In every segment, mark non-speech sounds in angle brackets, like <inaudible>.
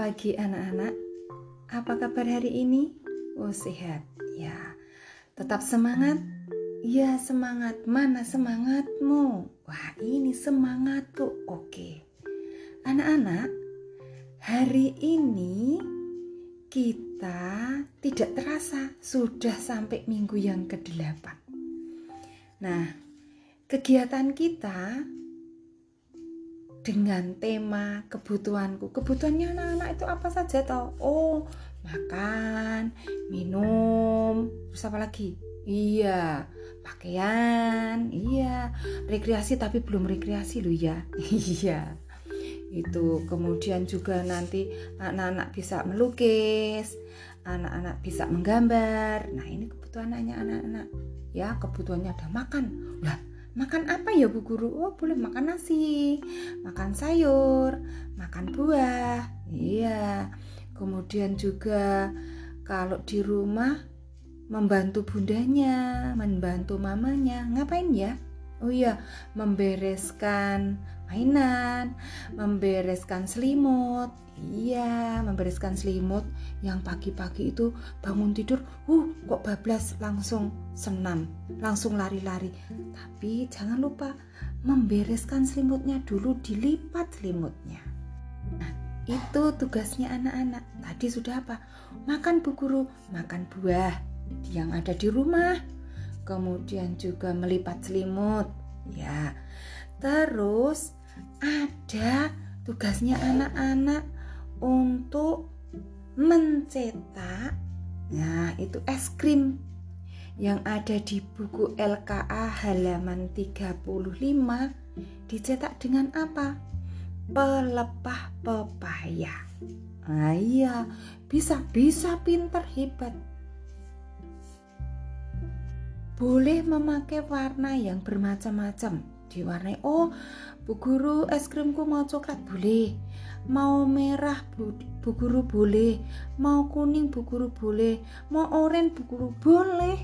pagi anak-anak. Apa kabar hari ini? Oh sehat. Ya. Tetap semangat? Ya semangat. Mana semangatmu? Wah ini semangatku. Oke. Anak-anak, hari ini kita tidak terasa sudah sampai minggu yang ke-8. Nah, kegiatan kita dengan tema kebutuhanku. Kebutuhannya anak-anak itu apa saja toh? Oh, makan, minum, terus apa lagi? Iya, pakaian, iya, rekreasi tapi belum rekreasi loh ya. <laughs> Iya. Itu kemudian juga nanti anak-anak bisa melukis, anak-anak bisa menggambar. Nah, ini kebutuhannya anak-anak. Ya, kebutuhannya ada makan. Lah, Makan apa ya Bu Guru? Oh boleh makan nasi, makan sayur, makan buah. Iya. Kemudian juga kalau di rumah membantu bundanya, membantu mamanya. Ngapain ya? Oh iya, membereskan mainan, membereskan selimut. Iya, membereskan selimut yang pagi-pagi itu bangun tidur, uh kok bablas langsung senam, langsung lari-lari. Tapi jangan lupa membereskan selimutnya dulu, dilipat selimutnya. Nah, itu tugasnya anak-anak. Tadi sudah apa? Makan bu guru, makan buah yang ada di rumah. Kemudian juga melipat selimut, ya. Terus ada tugasnya anak-anak untuk mencetak nah itu es krim yang ada di buku LKA halaman 35 dicetak dengan apa? Pelepah pepaya. Nah iya, bisa bisa pinter hebat. Boleh memakai warna yang bermacam-macam. Diwarnai, oh Bu Guru es krimku mau coklat. Boleh. Mau merah bu, bu guru boleh. Mau kuning bu guru boleh. Mau oranye bu guru boleh.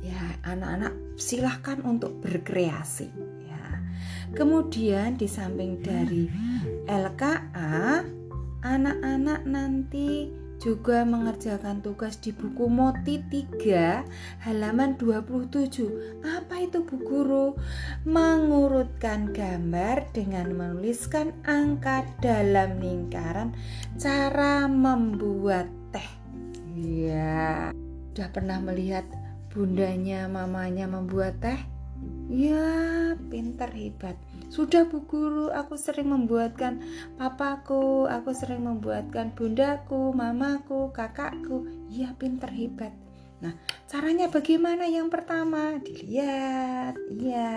Ya anak-anak silahkan untuk berkreasi ya. Kemudian di samping dari LKA anak-anak nanti juga mengerjakan tugas di buku Moti 3 halaman 27. Apa itu Bu Guru? Mengurutkan gambar dengan menuliskan angka dalam lingkaran cara membuat teh. Ya, sudah pernah melihat bundanya, mamanya membuat teh? Ya, pintar hebat. Sudah Bu Guru, aku sering membuatkan papaku, aku sering membuatkan bundaku, mamaku, kakakku. Iya, pintar hebat. Nah, caranya bagaimana yang pertama? Dilihat, iya.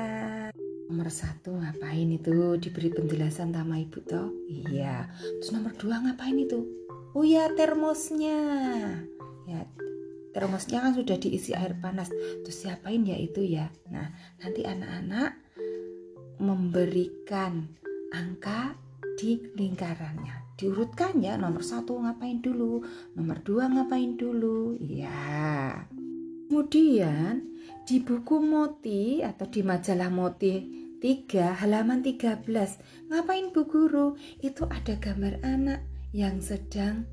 Nomor satu ngapain itu? Diberi penjelasan sama ibu toh? Iya. Terus nomor dua ngapain itu? Oh ya termosnya. Ya termosnya kan sudah diisi air panas. Terus siapain ya itu ya? Nah nanti anak-anak memberikan angka di lingkarannya. Diurutkan ya, nomor satu ngapain dulu, nomor dua ngapain dulu, ya. Kemudian di buku Moti atau di majalah Moti 3 halaman 13 ngapain Bu Guru? Itu ada gambar anak yang sedang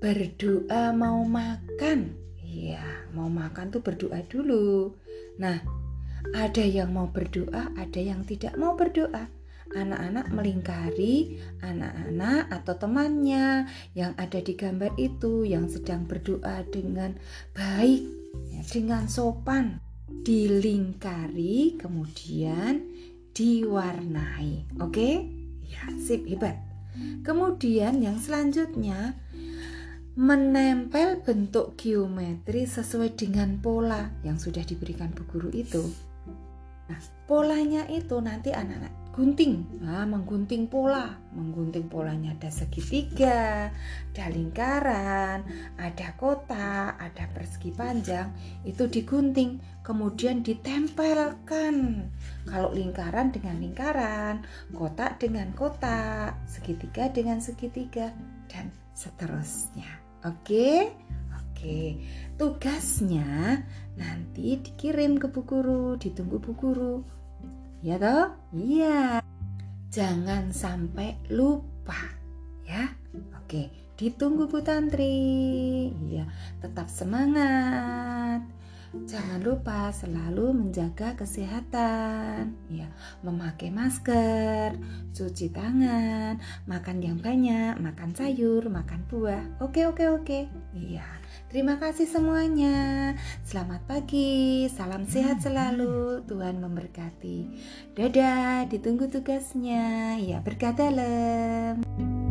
berdoa mau makan. Iya, mau makan tuh berdoa dulu. Nah, ada yang mau berdoa, ada yang tidak mau berdoa. Anak-anak melingkari anak-anak atau temannya yang ada di gambar itu yang sedang berdoa dengan baik, ya, dengan sopan. Dilingkari, kemudian diwarnai. Oke? Ya, sip, hebat. Kemudian yang selanjutnya menempel bentuk geometri sesuai dengan pola yang sudah diberikan bu guru itu. Nah, polanya itu nanti anak-anak gunting, nah, menggunting pola, menggunting polanya ada segitiga, ada lingkaran, ada kotak, ada persegi panjang, itu digunting, kemudian ditempelkan. Kalau lingkaran dengan lingkaran, kotak dengan kotak, segitiga dengan segitiga, dan seterusnya. Oke, oke. Tugasnya nanti dikirim ke Bu Guru, ditunggu Bu Guru. Ya toh? Iya. Jangan sampai lupa ya. Oke, ditunggu Bu Tantri. Iya, tetap semangat. Jangan lupa selalu menjaga kesehatan, ya, memakai masker, cuci tangan, makan yang banyak, makan sayur, makan buah. Oke, oke, oke. Iya. Terima kasih semuanya. Selamat pagi, salam sehat selalu. Tuhan memberkati. Dadah, ditunggu tugasnya. Ya, berkata dalam.